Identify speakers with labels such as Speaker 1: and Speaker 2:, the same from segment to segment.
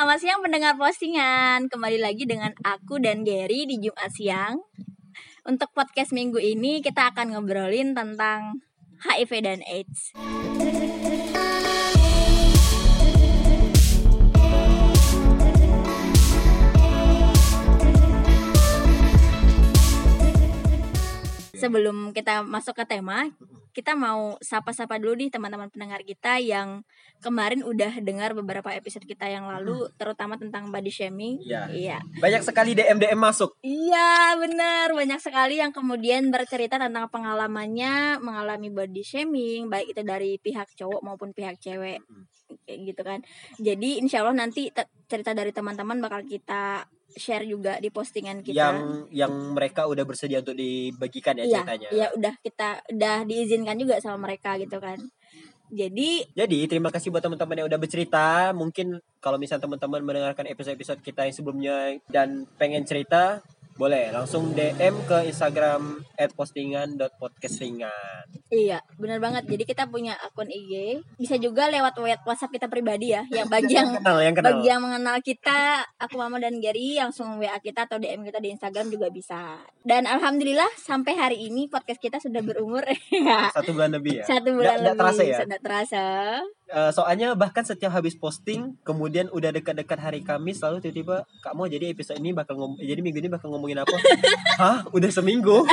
Speaker 1: selamat siang pendengar postingan. Kembali lagi dengan aku dan Gary di Jumat siang. Untuk podcast minggu ini kita akan ngobrolin tentang HIV dan AIDS. Sebelum kita masuk ke tema, kita mau sapa-sapa dulu nih teman-teman pendengar kita yang kemarin udah dengar beberapa episode kita yang lalu, terutama tentang body shaming.
Speaker 2: Iya.
Speaker 1: Iya.
Speaker 2: Banyak sekali DM DM masuk.
Speaker 1: Iya benar banyak sekali yang kemudian bercerita tentang pengalamannya mengalami body shaming baik itu dari pihak cowok maupun pihak cewek kayak gitu kan jadi insya Allah nanti cerita dari teman-teman bakal kita share juga di postingan kita
Speaker 2: Yang yang mereka udah bersedia untuk dibagikan ya
Speaker 1: iya
Speaker 2: ceritanya.
Speaker 1: iya udah kita udah diizinkan juga sama mereka gitu kan jadi
Speaker 2: Jadi terima kasih buat teman-teman yang udah bercerita. Mungkin kalau misalnya teman-teman mendengarkan episode-episode kita yang sebelumnya dan pengen cerita, boleh langsung DM ke Instagram @postingan.podcastringan.
Speaker 1: Iya, benar banget. Jadi kita punya akun IG, bisa juga lewat WhatsApp kita pribadi ya. Yang bagi yang
Speaker 2: Kenal yang kenal.
Speaker 1: bagi yang mengenal kita, aku Mama dan Gary langsung WA kita atau DM kita di Instagram juga bisa. Dan alhamdulillah sampai hari ini podcast kita sudah berumur.
Speaker 2: Satu bulan lebih ya.
Speaker 1: Satu bulan
Speaker 2: Nggak- nggak
Speaker 1: lebih.
Speaker 2: terasa ya?
Speaker 1: Sudah terasa.
Speaker 2: Eh, soalnya bahkan setiap habis posting, kemudian udah dekat-dekat hari Kamis, lalu tiba-tiba Kak mau jadi episode ini bakal ngom jadi minggu ini bakal ngomongin apa? Hah? Udah seminggu?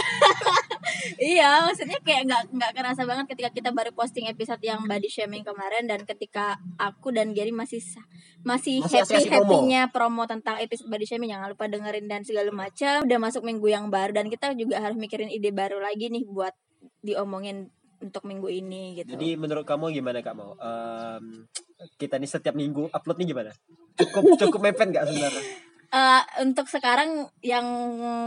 Speaker 1: iya, maksudnya kayak nggak nggak kerasa banget ketika kita baru posting episode yang body shaming kemarin dan ketika aku dan Gary masih masih,
Speaker 2: Masih
Speaker 1: happy
Speaker 2: asik-asik promo.
Speaker 1: happynya promo. tentang episode body shaming jangan lupa dengerin dan segala macam. Udah masuk minggu yang baru dan kita juga harus mikirin ide baru lagi nih buat diomongin untuk minggu ini gitu.
Speaker 2: Jadi menurut kamu gimana Kak mau? Em, kita nih setiap minggu upload nih gimana? Cukup cukup mepet nggak sebenarnya?
Speaker 1: Eh, untuk sekarang yang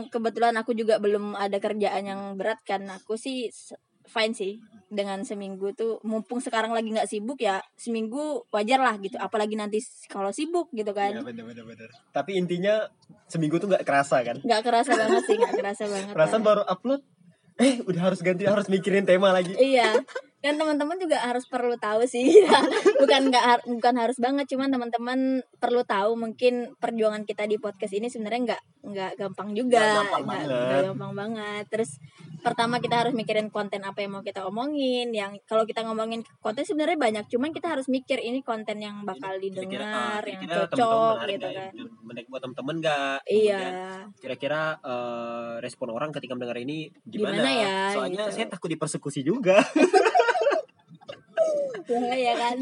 Speaker 1: kebetulan aku juga belum ada kerjaan yang berat kan aku sih fine sih dengan seminggu tuh mumpung sekarang lagi nggak sibuk ya seminggu wajar lah gitu apalagi nanti kalau sibuk gitu
Speaker 2: Ya
Speaker 1: kan
Speaker 2: bener bener bener. Tapi intinya seminggu tuh nggak kerasa kan?
Speaker 1: nggak kerasa banget sih nggak kerasa banget
Speaker 2: Perasaan
Speaker 1: lah.
Speaker 2: baru upload, eh udah harus ganti harus mikirin tema lagi.
Speaker 1: iya dan teman-teman juga harus perlu tahu sih bukan nggak har- bukan harus banget cuman teman-teman perlu tahu mungkin perjuangan kita di podcast ini sebenarnya nggak nggak gampang juga
Speaker 2: Nggak gampang banget.
Speaker 1: gampang banget terus pertama kita harus mikirin konten apa yang mau kita omongin yang kalau kita ngomongin konten sebenarnya banyak cuman kita harus mikir ini konten yang bakal didengar
Speaker 2: ah,
Speaker 1: yang
Speaker 2: kira-kira
Speaker 1: cocok
Speaker 2: teman-teman
Speaker 1: gitu
Speaker 2: hargai,
Speaker 1: kan
Speaker 2: Menarik buat teman-teman nggak?
Speaker 1: iya
Speaker 2: Kira-kira eh, respon orang ketika mendengar ini gimana?
Speaker 1: Gimana ya,
Speaker 2: Soalnya
Speaker 1: gitu.
Speaker 2: saya takut dipersekusi juga.
Speaker 1: ya kan?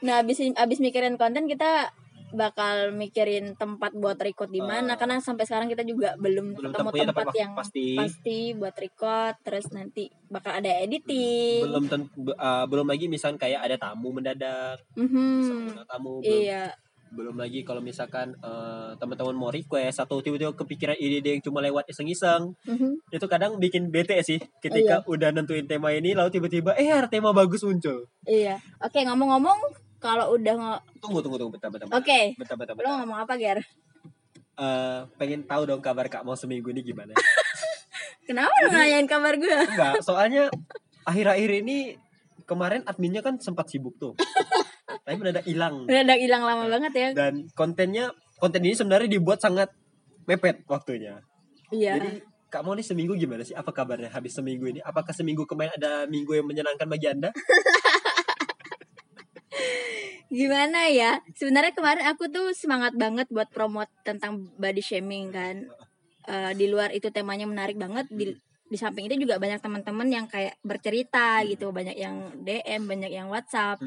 Speaker 1: Nah abis abis mikirin konten kita bakal mikirin tempat buat record di mana.
Speaker 2: Ah.
Speaker 1: karena sampai sekarang kita juga belum,
Speaker 2: Belum
Speaker 1: ketemu tempat,
Speaker 2: tempat
Speaker 1: yang
Speaker 2: pasti.
Speaker 1: pasti buat record. Terus nanti bakal ada editing.
Speaker 2: Belum ten- eh, belum lagi misalkan kayak ada tamu mendadak,
Speaker 1: Mhm.
Speaker 2: ada tamu belum.
Speaker 1: Iya
Speaker 2: belum lagi kalau misalkan eh, teman-teman mau request atau tiba-tiba kepikiran ide yang cuma lewat iseng-iseng
Speaker 1: Mhm.
Speaker 2: itu kadang bikin bete sih ketika udah nentuin tema ini lalu tiba-tiba eh ada tema bagus muncul.
Speaker 1: Iya. Oke ngomong-ngomong kalau udah ngo-
Speaker 2: tunggu tunggu tunggu bentar bentar
Speaker 1: oke.
Speaker 2: Bentar bentar,
Speaker 1: lo ngomong apa Ger?
Speaker 2: Eh, pengen tahu dong kabar kak mau seminggu ini gimana?
Speaker 1: Kenapa lo nanyain kabar gue
Speaker 2: enggak soalnya akhir-akhir ini kemarin adminnya kan sempat sibuk tuh tapi mendadak hilang.
Speaker 1: Udah hilang lama banget ya.
Speaker 2: dan kontennya konten ini sebenarnya dibuat sangat mepet waktunya.
Speaker 1: Iya.
Speaker 2: Jadi Kak Mau nih seminggu gimana sih? Apa kabarnya habis seminggu ini? Apakah seminggu kemarin ada minggu yang menyenangkan bagi Anda?
Speaker 1: gimana ya? Sebenarnya kemarin aku tuh semangat banget buat promote tentang body shaming kan. Eh, di luar itu temanya menarik banget. Di di samping itu juga banyak teman-teman yang kayak bercerita gitu. Banyak yang DM banyak yang WhatsApp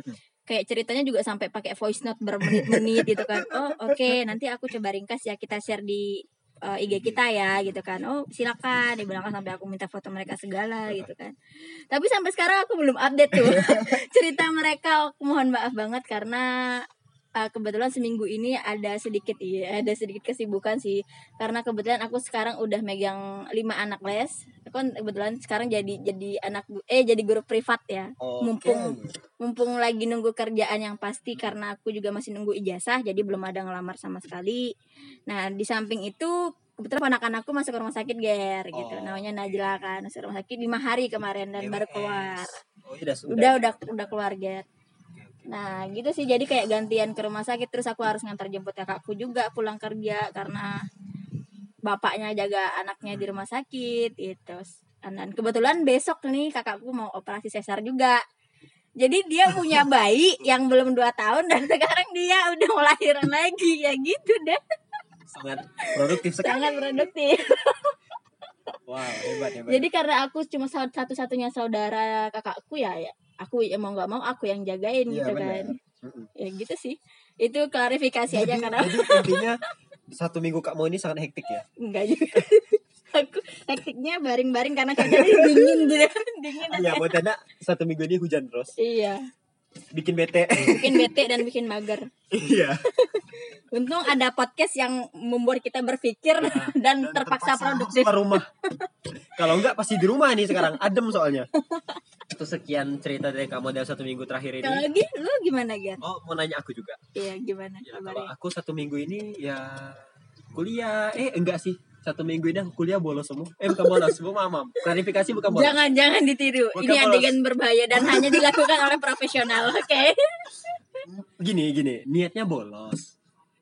Speaker 1: kayak ceritanya juga sampai pakai voice note bermenit-menit gitu kan. Oh oke nanti aku coba ringkas ya kita share di eh, IG kita ya gitu kan. Oh silakan dibilangkan sampai aku minta foto mereka segala gitu kan. Tapi sampai sekarang aku belum update tuh cerita mereka. Aku mohon maaf banget karena eh, kebetulan seminggu ini ada sedikit iya ada sedikit kesibukan sih. Karena kebetulan aku sekarang udah megang lima anak les kan kebetulan sekarang jadi jadi anak eh jadi guru privat ya. Mumpung mumpung lagi nunggu kerjaan yang pasti karena aku juga masih nunggu ijazah jadi belum ada ngelamar sama sekali. Nah di samping itu kebetulan anak aku masuk rumah sakit ger gitu.
Speaker 2: Oh.
Speaker 1: namanya Najla kan masuk rumah sakit lima hari kemarin dan baru keluar.
Speaker 2: Oh, udah,
Speaker 1: udah udah udah keluar ger. Nah gitu sih. Jadi kayak gantian ke rumah sakit terus aku harus ngantar jemput kakakku juga pulang kerja karena bapaknya jaga anaknya di rumah sakit gitu. Dan kebetulan besok nih kakakku mau operasi sesar juga. Jadi dia punya bayi yang belum 2 tahun dan sekarang dia udah mau lahiran lagi ya gitu deh.
Speaker 2: Sangat produktif sekali.
Speaker 1: Sangat produktif.
Speaker 2: Wow, hebat hebat.
Speaker 1: Jadi karena aku cuma satu-satunya saudara kakakku ya, ya aku ya mau nggak mau aku yang jagain
Speaker 2: Iya,
Speaker 1: gitu
Speaker 2: benar.
Speaker 1: kan. Ya gitu sih. Itu klarifikasi aja
Speaker 2: Jadi,
Speaker 1: karena
Speaker 2: jadi intinya satu minggu Kak Mo ini sangat hektik ya.
Speaker 1: enggak juga. aku hektiknya baring-baring karena cuacanya dingin gitu. dingin dan
Speaker 2: Iya, buat anak satu minggu ini hujan terus.
Speaker 1: Iya,
Speaker 2: Bikin bete.
Speaker 1: bikin bete dan bikin mager.
Speaker 2: Iya.
Speaker 1: Untung ada podcast yang membuat kita berpikir dan, terpaksa, produktif.
Speaker 2: keluar rumah. Kalau enggak pasti di rumah nih sekarang, adem soalnya. Itu sekian cerita dari kamu dalam satu minggu terakhir
Speaker 1: Kalau
Speaker 2: ini.
Speaker 1: lagi lu gimana, Gar?
Speaker 2: Oh, mau nanya aku juga.
Speaker 1: Iya, gimana?
Speaker 2: Ya, kalau aku satu minggu ini ya kuliah. Eh, enggak sih. Satu minggu ini aku kuliah bolos semua. Eh, bukan bolos, semua mamam. Klarifikasi bukan bolos.
Speaker 1: Jangan jangan ditiru.
Speaker 2: Bukan
Speaker 1: Ini
Speaker 2: polos.
Speaker 1: adegan berbahaya dan hanya dilakukan oleh profesional, oke?
Speaker 2: Gini, gini, niatnya bolos.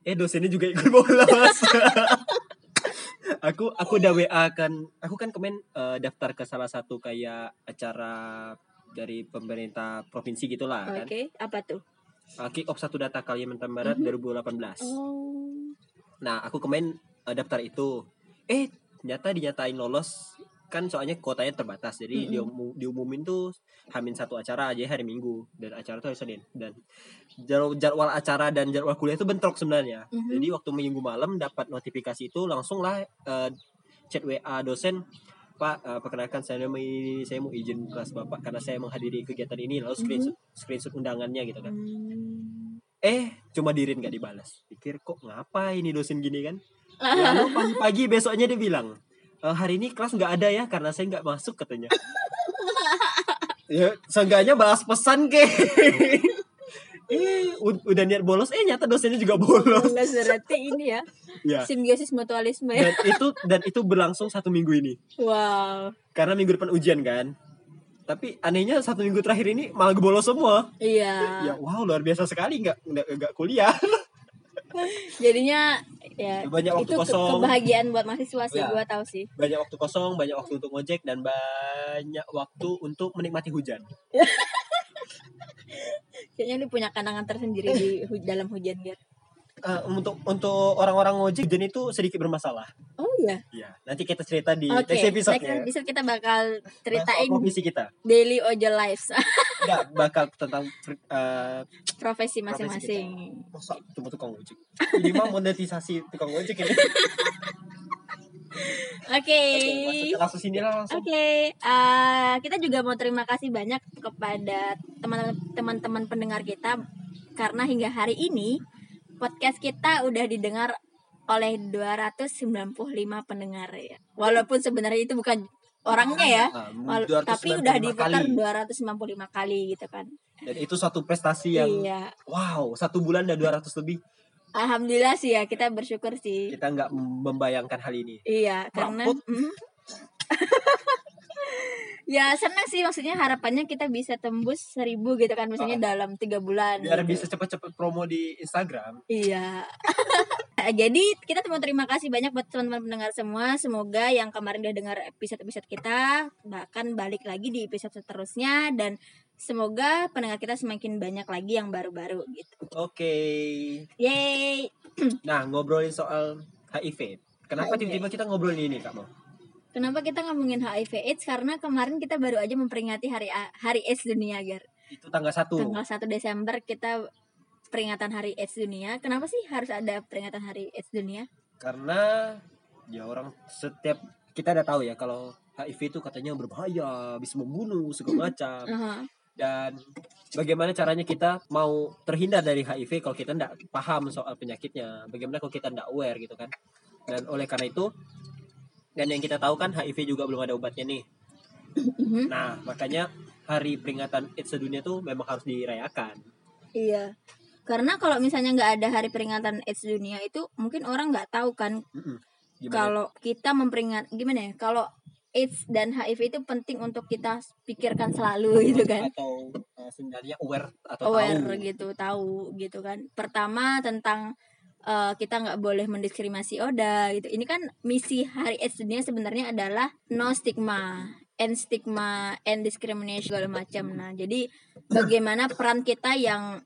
Speaker 2: Eh, dosennya juga ikut bolos. aku aku udah WA kan, aku kan kemarin eh, daftar ke salah satu kayak acara dari pemerintah provinsi gitulah kan.
Speaker 1: Oke, apa tuh?
Speaker 2: Uh, kick off satu data Kalimantan Barat
Speaker 1: Mhm.
Speaker 2: 2018.
Speaker 1: Oh.
Speaker 2: Nah, aku kemarin eh, daftar itu. Eh, ternyata dinyatain lolos kan soalnya kuotanya terbatas. Jadi
Speaker 1: Mhm.
Speaker 2: diumu- diumumin tuh hamin satu acara aja hari Minggu dan acara tuh hari Senin dan jadwal, acara dan jadwal kuliah itu bentrok sebenarnya.
Speaker 1: Mhm.
Speaker 2: Jadi waktu Minggu malam dapat notifikasi itu langsung lah eh, chat WA dosen Pak, eh, perkenalkan saya mau saya mau izin kelas Bapak karena saya menghadiri kegiatan ini lalu screenshot screenshot undangannya gitu kan.
Speaker 1: Hmm.
Speaker 2: Eh, cuma dirin gak dibalas. Pikir kok ngapa ini dosen gini kan? Lalu pagi-pagi besoknya dia bilang, "E, hari ini kelas nggak ada ya karena saya nggak masuk katanya. ya, seenggaknya balas pesan ke. eh, ud- udah niat bolos, eh nyata dosennya juga bolos.
Speaker 1: Belas berarti ini ya
Speaker 2: ya.
Speaker 1: simbiosis mutualisme ya.
Speaker 2: Dan itu dan itu berlangsung satu minggu ini.
Speaker 1: Wow.
Speaker 2: Karena minggu depan ujian kan. Tapi anehnya satu minggu terakhir ini malah bolos semua.
Speaker 1: Iya.
Speaker 2: Ya wow luar biasa sekali nggak nggak kuliah.
Speaker 1: Jadinya ya
Speaker 2: Banyak waktu
Speaker 1: itu
Speaker 2: kosong.
Speaker 1: kebahagiaan buat mahasiswa sih
Speaker 2: Ya.
Speaker 1: gua tahu sih.
Speaker 2: banyak waktu kosong, banyak waktu untuk ngojek dan banyak waktu untuk menikmati hujan.
Speaker 1: Kayaknya lu punya kenangan tersendiri di dalam hujan Gar.
Speaker 2: Eh, untuk untuk orang-orang ngojek hujan itu sedikit bermasalah.
Speaker 1: Oh iya.
Speaker 2: Iya, nanti kita cerita di
Speaker 1: Oke.
Speaker 2: next episode
Speaker 1: Next
Speaker 2: ya.
Speaker 1: episode kita bakal ceritain
Speaker 2: profesi kita.
Speaker 1: daily ojol lives
Speaker 2: Enggak bakal tentang eh
Speaker 1: profesi masing-masing.
Speaker 2: masa cuma tukang ojek. Ini mah monetisasi tukang ojek ini.
Speaker 1: Oke.
Speaker 2: Masuk ke kasus ini lah langsung.
Speaker 1: Oke, eh, kita juga mau terima kasih banyak kepada teman-teman pendengar kita karena hingga hari ini podcast kita udah didengar oleh 295 pendengar ya. Walaupun sebenarnya itu bukan orangnya ya,
Speaker 2: Ah,
Speaker 1: wal-
Speaker 2: 295
Speaker 1: tapi udah diputar
Speaker 2: kali.
Speaker 1: 255 kali gitu kan.
Speaker 2: Dan itu suatu prestasi yang
Speaker 1: Iya.
Speaker 2: wow, satu bulan ada 200 lebih.
Speaker 1: Alhamdulillah sih ya, kita bersyukur sih.
Speaker 2: Kita nggak membayangkan hal ini.
Speaker 1: Iya, karena. Mhm. ya senang sih maksudnya harapannya kita bisa tembus seribu gitu kan maksudnya dalam tiga bulan
Speaker 2: Biar
Speaker 1: gitu.
Speaker 2: bisa cepet-cepet promo di Instagram.
Speaker 1: iya jadi kita mau terima kasih banyak buat teman-teman pendengar semua semoga yang kemarin udah dengar episode-episode kita bahkan balik lagi di episode seterusnya dan semoga pendengar kita semakin banyak lagi yang baru-baru gitu
Speaker 2: Oke.
Speaker 1: yay
Speaker 2: Nah, ngobrolin soal HIV. Kenapa tiba-tiba kita ngobrolin ini, Kak Mo?
Speaker 1: Kenapa kita ngomongin HIV AIDS karena kemarin kita baru aja memperingati hari hari AIDS dunia Gar
Speaker 2: Itu tanggal 1.
Speaker 1: tanggal 1 Desember kita peringatan Hari AIDS Dunia. Kenapa sih harus ada peringatan Hari AIDS Dunia?
Speaker 2: Karena ya orang setiap kita udah tahu ya kalau HIV itu katanya berbahaya, bisa membunuh segala macam.
Speaker 1: Aha.
Speaker 2: Dan bagaimana caranya kita mau terhindar dari HIV kalau kita tidak paham soal penyakitnya? Bagaimana kalau kita tidak aware gitu kan? Dan oleh karena itu dan yang kita tahu kan HIV juga belum ada obatnya nih.
Speaker 1: Mhm.
Speaker 2: Nah, makanya hari peringatan AIDS sedunia tuh memang harus dirayakan.
Speaker 1: Iya. Karena kalau misalnya nggak ada Hari Peringatan AIDS Dunia itu mungkin orang nggak tahu kan kalau kita memperingat gimana ya? Kalau AIDS dan HIV itu penting untuk kita pikirkan selalu gitu kan
Speaker 2: atau uh, sebenarnya aware atau
Speaker 1: aware
Speaker 2: tahu
Speaker 1: gitu tahu gitu kan pertama tentang eh, kita nggak boleh mendiskriminasi Oda gitu. Ini kan misi Hari AIDS dunia sebenarnya adalah no stigma and stigma and discrimination segala macam. Nah jadi bagaimana peran kita yang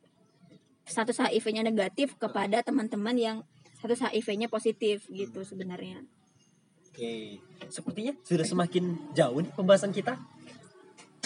Speaker 1: status HIV-nya negatif kepada teman-teman yang status HIV-nya positif gitu sebenarnya.
Speaker 2: Oke, sepertinya sudah semakin jauh nih pembahasan kita.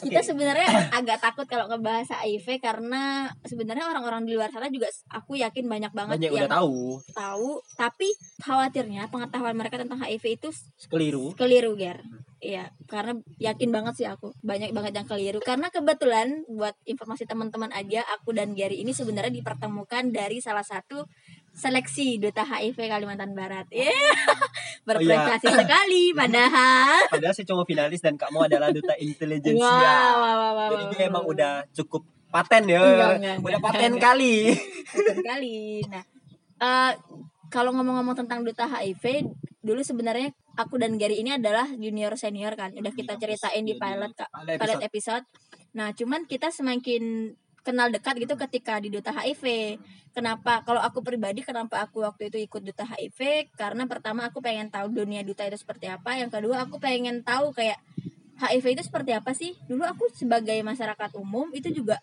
Speaker 1: Kita
Speaker 2: Oke.
Speaker 1: sebenarnya agak takut kalau ngebahas HIV karena sebenarnya orang-orang di luar sana juga aku yakin banyak banget
Speaker 2: banyak
Speaker 1: yang
Speaker 2: udah tahu.
Speaker 1: tahu. Tapi khawatirnya pengetahuan mereka tentang HIV itu
Speaker 2: keliru.
Speaker 1: keliru ger. Iya, karena yakin banget sih aku. Banyak banget yang keliru. Karena kebetulan buat informasi teman-teman aja aku dan Gary ini sebenarnya dipertemukan dari salah satu seleksi duta HIV Kalimantan Barat. Iya, berprestasi sekali padahal.
Speaker 2: Padahal saya cuma finalis dan kamu adalah duta intelijensia.
Speaker 1: Wah, wah, wah, wah,
Speaker 2: Jadi dia emang udah cukup paten ya.
Speaker 1: Enggak, enggak,
Speaker 2: udah
Speaker 1: enggak,
Speaker 2: paten
Speaker 1: enggak.
Speaker 2: kali.
Speaker 1: Betul sekali. Nah, eh, kalau ngomong-ngomong tentang duta HIV, dulu sebenarnya aku dan Gary ini adalah junior senior kan. Udah kita ceritain di pilot Kak. Pilot
Speaker 2: episode.
Speaker 1: Nah, cuman kita semakin kenal dekat gitu ketika di duta HIV. Kenapa? Kalau aku pribadi kenapa aku waktu itu ikut duta HIV? Karena pertama aku pengen tahu dunia duta itu seperti apa. Yang kedua aku pengen tahu kayak HIV itu seperti apa sih? Dulu aku sebagai masyarakat umum itu juga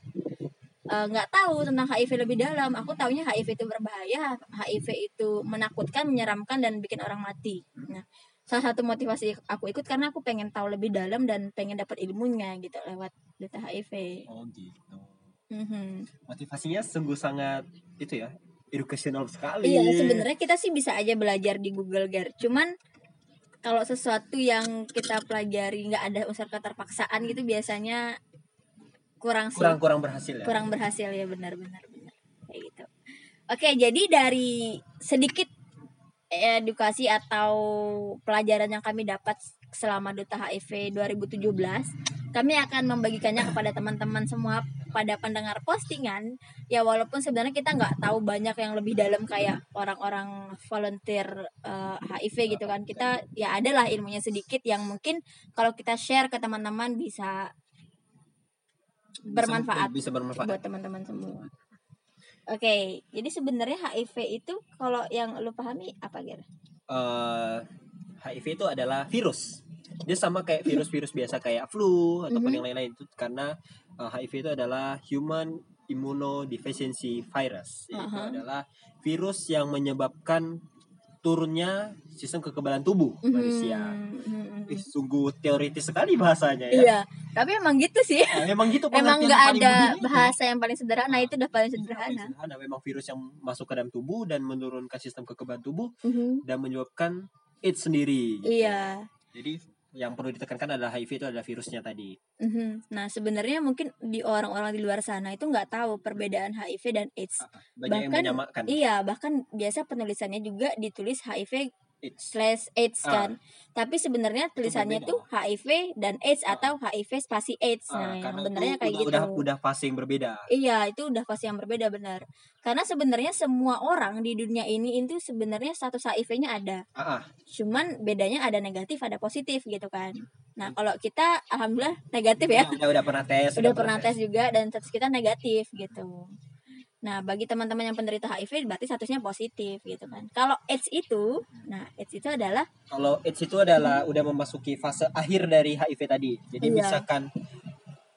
Speaker 1: eh, nggak tahu tentang HIV lebih dalam. Aku taunya HIV itu berbahaya, HIV itu menakutkan, menyeramkan dan bikin orang mati. Nah, salah satu motivasi aku ikut karena aku pengen tahu lebih dalam dan pengen dapat ilmunya gitu lewat duta HIV.
Speaker 2: Oh gitu.
Speaker 1: Mhm.
Speaker 2: Motivasinya sungguh sangat itu ya, educational sekali.
Speaker 1: Iya, sebenarnya kita sih bisa aja belajar di Google Gar. Cuman kalau sesuatu yang kita pelajari nggak ada unsur keterpaksaan gitu biasanya kurang sih.
Speaker 2: kurang kurang berhasil ya.
Speaker 1: kurang berhasil ya benar-benar benar kayak gitu. Oke, jadi dari sedikit edukasi atau pelajaran yang kami dapat selama Duta HIV 2017, kami akan membagikannya kepada teman-teman semua pada pendengar postingan. Ya walaupun sebenarnya kita nggak tahu banyak yang lebih dalam kayak orang-orang volunteer eh, HIV gitu kan. Kita ya adalah ilmunya sedikit yang mungkin kalau kita share ke teman-teman bisa bermanfaat
Speaker 2: Bisa, bisa bermanfaat.
Speaker 1: buat teman-teman semua. Oke, jadi sebenarnya HIV itu kalau yang lu pahami apa Ger?
Speaker 2: eh HIV itu adalah virus. Dia sama kayak virus-virus biasa kayak flu ataupun
Speaker 1: Mhm.
Speaker 2: yang lain-lain itu karena eh, HIV itu adalah human immunodeficiency virus. Itu
Speaker 1: Aha.
Speaker 2: adalah virus yang menyebabkan turunnya sistem kekebalan tubuh manusia.
Speaker 1: Mhm.
Speaker 2: Ih, sungguh teoritis sekali bahasanya ya.
Speaker 1: Iya, tapi emang gitu sih.
Speaker 2: Nah, memang gitu
Speaker 1: Emang nggak ada bahasa yang paling sederhana, itu udah paling
Speaker 2: Itu paling
Speaker 1: sederhana.
Speaker 2: sederhana. Memang virus yang masuk ke dalam tubuh dan menurunkan sistem kekebalan tubuh
Speaker 1: Mhm.
Speaker 2: dan menyebabkan AIDS sendiri. gitu.
Speaker 1: Iya.
Speaker 2: Jadi yang perlu ditekankan adalah HIV itu adalah virusnya tadi.
Speaker 1: Mhm. Nah, sebenarnya mungkin di orang-orang di luar sana itu nggak tahu perbedaan HIV dan AIDS.
Speaker 2: Banyak yang
Speaker 1: Bahkan,
Speaker 2: menyamakan
Speaker 1: Iya, bahkan biasa penulisannya juga ditulis HIV
Speaker 2: AIDS.
Speaker 1: slash AIDS
Speaker 2: Ah.
Speaker 1: kan. Tapi sebenarnya tulisannya tuh HIV dan AIDS
Speaker 2: Ah.
Speaker 1: atau HIV spasi AIDS.
Speaker 2: Ah,
Speaker 1: Nah, yang benernya kayak
Speaker 2: udah,
Speaker 1: gitu.
Speaker 2: udah udah fase yang berbeda.
Speaker 1: Iya, itu udah pasti yang berbeda benar. Karena sebenarnya semua orang di dunia ini itu sebenarnya status HIV-nya ada.
Speaker 2: Ah.
Speaker 1: Cuman bedanya ada negatif, ada positif gitu kan. Nah, kalau kita alhamdulillah negatif ya.
Speaker 2: Udah udah pernah tes.
Speaker 1: Udah pernah tes juga dan status kita negatif gitu. Nah, bagi teman-teman yang penderita HIV berarti statusnya positif gitu kan. Kalau AIDS itu, nah AIDS itu adalah
Speaker 2: Kalau AIDS itu adalah udah memasuki fase akhir dari HIV tadi. Jadi
Speaker 1: Iya.
Speaker 2: misalkan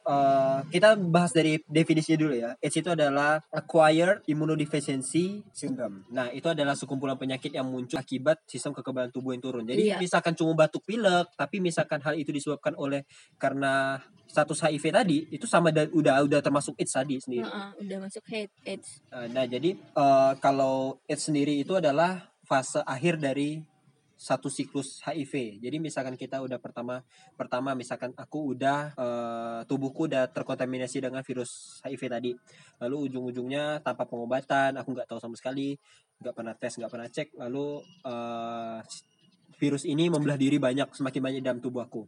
Speaker 2: eh, kita bahas dari definisinya dulu ya. AIDS itu adalah acquired immunodeficiency syndrome. Nah, itu adalah sekumpulan penyakit yang muncul akibat sistem kekebalan tubuh yang turun. Jadi
Speaker 1: Iya.
Speaker 2: misalkan cuma batuk pilek, tapi misalkan hal itu disebabkan oleh karena status HIV tadi, itu sama dan udah udah termasuk AIDS tadi sendiri.
Speaker 1: uh-uh, udah masuk AIDS. AIDS.
Speaker 2: Uh, Nah, jadi uh, kalau AIDS sendiri itu adalah fase akhir dari satu siklus HIV. Jadi misalkan kita udah pertama pertama misalkan aku udah uh, tubuhku udah terkontaminasi dengan virus HIV tadi. Lalu ujung-ujungnya tanpa pengobatan, aku nggak tahu sama sekali, nggak pernah tes, nggak pernah cek. Lalu uh, virus ini membelah diri banyak, semakin banyak dalam tubuh aku.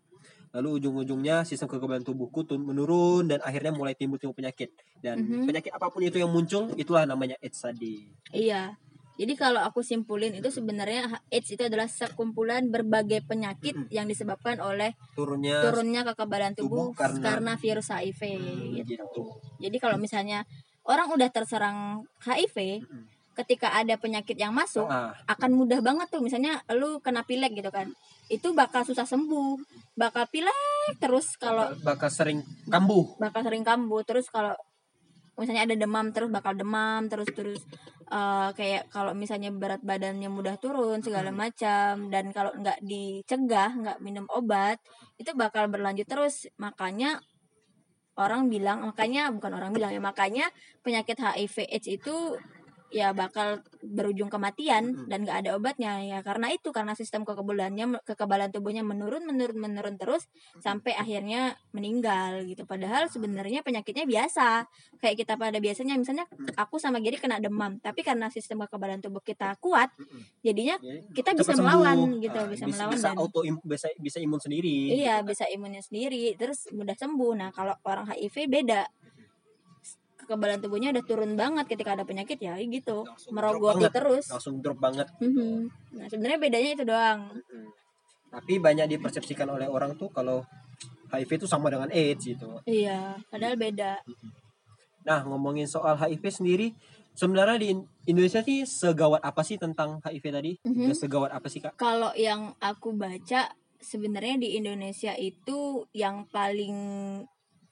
Speaker 2: Lalu ujung-ujungnya sistem kekebalan tubuhku tun- menurun dan akhirnya mulai timbul-timbul penyakit. Dan
Speaker 1: Mhm.
Speaker 2: penyakit apa pun itu yang muncul itulah namanya AIDS tadi.
Speaker 1: Iya. Jadi kalau aku simpulin itu sebenarnya AIDS itu adalah sekumpulan berbagai penyakit yang disebabkan oleh
Speaker 2: turunnya
Speaker 1: turunnya kekebalan tubuh,
Speaker 2: tubuh karena-
Speaker 1: karena, virus HIV
Speaker 2: Hmm,
Speaker 1: gitu.
Speaker 2: gitu.
Speaker 1: Jadi kalau misalnya orang udah terserang HIV, ketika ada penyakit yang masuk
Speaker 2: Ah,
Speaker 1: akan mudah banget tuh misalnya lu kena pilek gitu kan. Itu bakal susah sembuh, bakal pilek terus kalau
Speaker 2: bakal, bakal sering kambuh.
Speaker 1: bakal sering kambuh terus kalau misalnya ada demam terus bakal demam terus terus eh, kayak kalau misalnya berat badannya mudah turun segala macam dan kalau nggak dicegah nggak minum obat itu bakal berlanjut terus makanya orang bilang makanya bukan orang bilang ya makanya penyakit HIV AIDS itu ya bakal berujung kematian
Speaker 2: Mm-mm.
Speaker 1: dan nggak ada obatnya ya. Karena itu karena sistem kekebalannya kekebalan tubuhnya menurun menurun menurun terus sampai akhirnya meninggal gitu. Padahal sebenarnya penyakitnya biasa. Kayak kita pada biasanya misalnya aku sama Giri kena demam tapi karena sistem kekebalan tubuh kita kuat jadinya
Speaker 2: Jadi,
Speaker 1: kita bisa
Speaker 2: cepat
Speaker 1: melawan
Speaker 2: sembuh.
Speaker 1: gitu
Speaker 2: Ah,
Speaker 1: bisa
Speaker 2: bisa,
Speaker 1: melawan
Speaker 2: bisa
Speaker 1: dan
Speaker 2: auto im- bisa bisa imun sendiri.
Speaker 1: iya bisa imunnya sendiri terus mudah sembuh. Nah kalau orang HIV beda kekebalan tubuhnya udah turun banget ketika ada penyakit ya gitu
Speaker 2: Langsung drop
Speaker 1: merogoti terus
Speaker 2: langsung drop banget.
Speaker 1: Mhm. nah sebenarnya bedanya itu doang
Speaker 2: Mm-mm. Tapi banyak dipersepsikan oleh orang tuh kalau HIV itu sama dengan AIDS gitu.
Speaker 1: iya padahal beda
Speaker 2: Nah, ngomongin soal HIV sendiri, sebenarnya di In- Indonesia sih segawat apa sih tentang HIV tadi?
Speaker 1: Mhm.
Speaker 2: Dan Segawat apa sih, Kak?
Speaker 1: kalau yang aku baca sebenarnya di Indonesia itu yang paling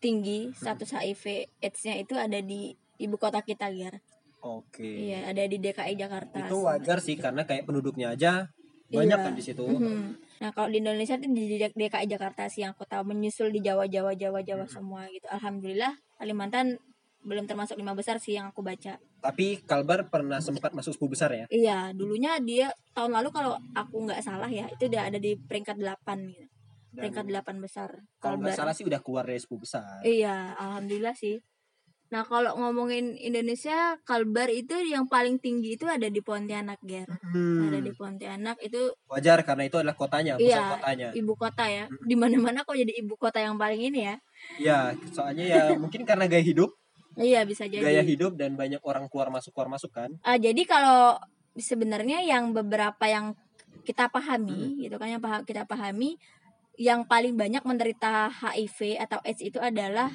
Speaker 1: tinggi status HIV AIDS-nya itu ada di ibu kota kita Ger.
Speaker 2: Oke.
Speaker 1: Iya, ada di DKI Jakarta.
Speaker 2: Itu wajar sih karena kayak penduduknya aja banyak
Speaker 1: Iya.
Speaker 2: kan di situ.
Speaker 1: Mhm. Nah, kalau di Indonesia itu di DKI Jakarta sih yang kota menyusul di Jawa Jawa Jawa Jawa
Speaker 2: Mhm.
Speaker 1: semua gitu. Alhamdulillah Kalimantan belum termasuk lima besar sih yang aku baca.
Speaker 2: Tapi Kalbar pernah sempat masuk 10 besar ya?
Speaker 1: Iya, dulunya dia tahun lalu kalau aku nggak salah ya, itu udah ada di peringkat 8 gitu.
Speaker 2: Dan
Speaker 1: Peringkat 8 besar.
Speaker 2: kalau nggak
Speaker 1: Kalbar.
Speaker 2: salah sih udah keluar dari 10 besar.
Speaker 1: Iya, alhamdulillah sih. Nah, kalau ngomongin Indonesia, Kalbar itu yang paling tinggi itu ada di Pontianak, Ger.
Speaker 2: Hmm,
Speaker 1: Ada di Pontianak itu
Speaker 2: wajar karena itu adalah kotanya, pusat
Speaker 1: Iya.
Speaker 2: kotanya.
Speaker 1: ibu kota ya. Di mana-mana kok jadi ibu kota yang paling ini ya.
Speaker 2: Iya, soalnya ya mungkin karena gaya hidup,
Speaker 1: Iya, bisa jadi.
Speaker 2: gaya hidup dan banyak orang keluar masuk keluar masuk kan.
Speaker 1: Ah, jadi kalau sebenarnya yang beberapa yang kita pahami gitu kan yang paham kita pahami yang paling banyak menderita HIV atau AIDS itu adalah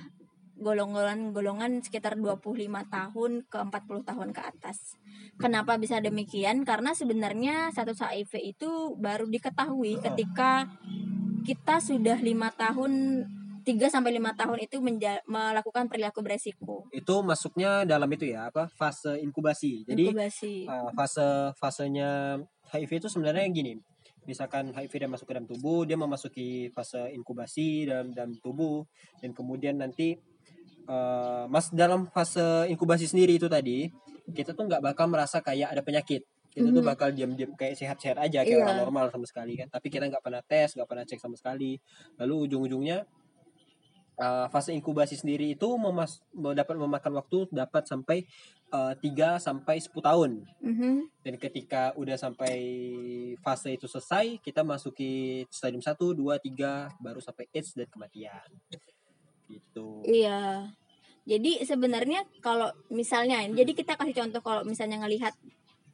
Speaker 1: golongan-golongan sekitar 25 tahun ke 40 tahun ke atas. Kenapa bisa demikian? Karena sebenarnya status HIV itu baru diketahui ketika kita sudah lima tahun 3 sampai 5 tahun itu melakukan perilaku beresiko.
Speaker 2: Itu masuknya dalam itu ya, apa? fase inkubasi. Jadi
Speaker 1: Inkubasi.
Speaker 2: uh, fase fasenya HIV itu sebenarnya gini misalkan HIV dia masuk ke dalam tubuh dia memasuki fase inkubasi dalam dalam tubuh dan kemudian nanti uh, mas dalam fase inkubasi sendiri itu tadi kita tuh nggak bakal merasa kayak ada penyakit kita tuh
Speaker 1: Mhm.
Speaker 2: bakal diam-diam kayak sehat-sehat aja kayak
Speaker 1: Iya.
Speaker 2: orang normal sama sekali kan tapi kita nggak pernah tes nggak pernah cek sama sekali lalu ujung-ujungnya uh, fase inkubasi sendiri itu memas dapat memakan waktu dapat sampai uh, 3 sampai 10 tahun
Speaker 1: Mhm.
Speaker 2: dan ketika udah sampai fase itu selesai kita masuki stadium 1, 2, 3 baru sampai AIDS dan kematian gitu
Speaker 1: Iya. Jadi sebenarnya kalau misalnya jadi kita kasih contoh kalau misalnya ngelihat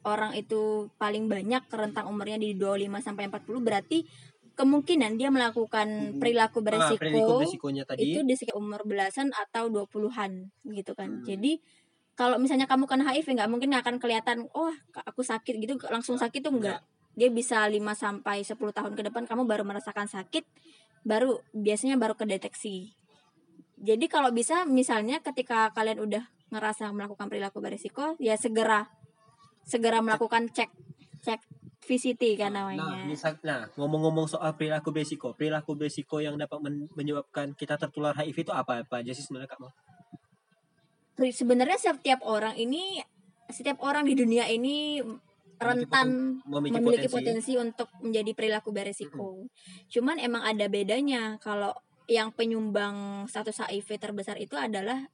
Speaker 1: orang itu paling banyak rentang umurnya di 25 sampai 40 berarti kemungkinan dia melakukan perilaku
Speaker 2: ah,
Speaker 1: beresiko
Speaker 2: perilaku beresikonya tadi
Speaker 1: itu di sekitar umur belasan atau 20-an gitu kan.
Speaker 2: Hmm.
Speaker 1: Jadi kalau misalnya kamu kena HIV nggak mungkin nggak akan kelihatan oh aku sakit gitu langsung sakit tuh enggak. Dia bisa 5 sampai 10 tahun ke depan kamu baru merasakan sakit baru biasanya baru kedeteksi. Jadi kalau bisa misalnya ketika kalian udah ngerasa melakukan perilaku beresiko ya segera segera melakukan cek cek VCT kan
Speaker 2: nah
Speaker 1: namanya.
Speaker 2: misal nah ngomong-ngomong soal perilaku beresiko perilaku beresiko yang dapat men- menyebabkan kita tertular HIV itu apa apa aja sih sebenarnya kak
Speaker 1: sebenarnya setiap orang ini setiap orang di dunia ini rentan
Speaker 2: memiliki,
Speaker 1: memiliki
Speaker 2: potensi,
Speaker 1: potensi untuk menjadi perilaku beresiko. Cuman emang ada bedanya kalau yang penyumbang status HIV terbesar itu adalah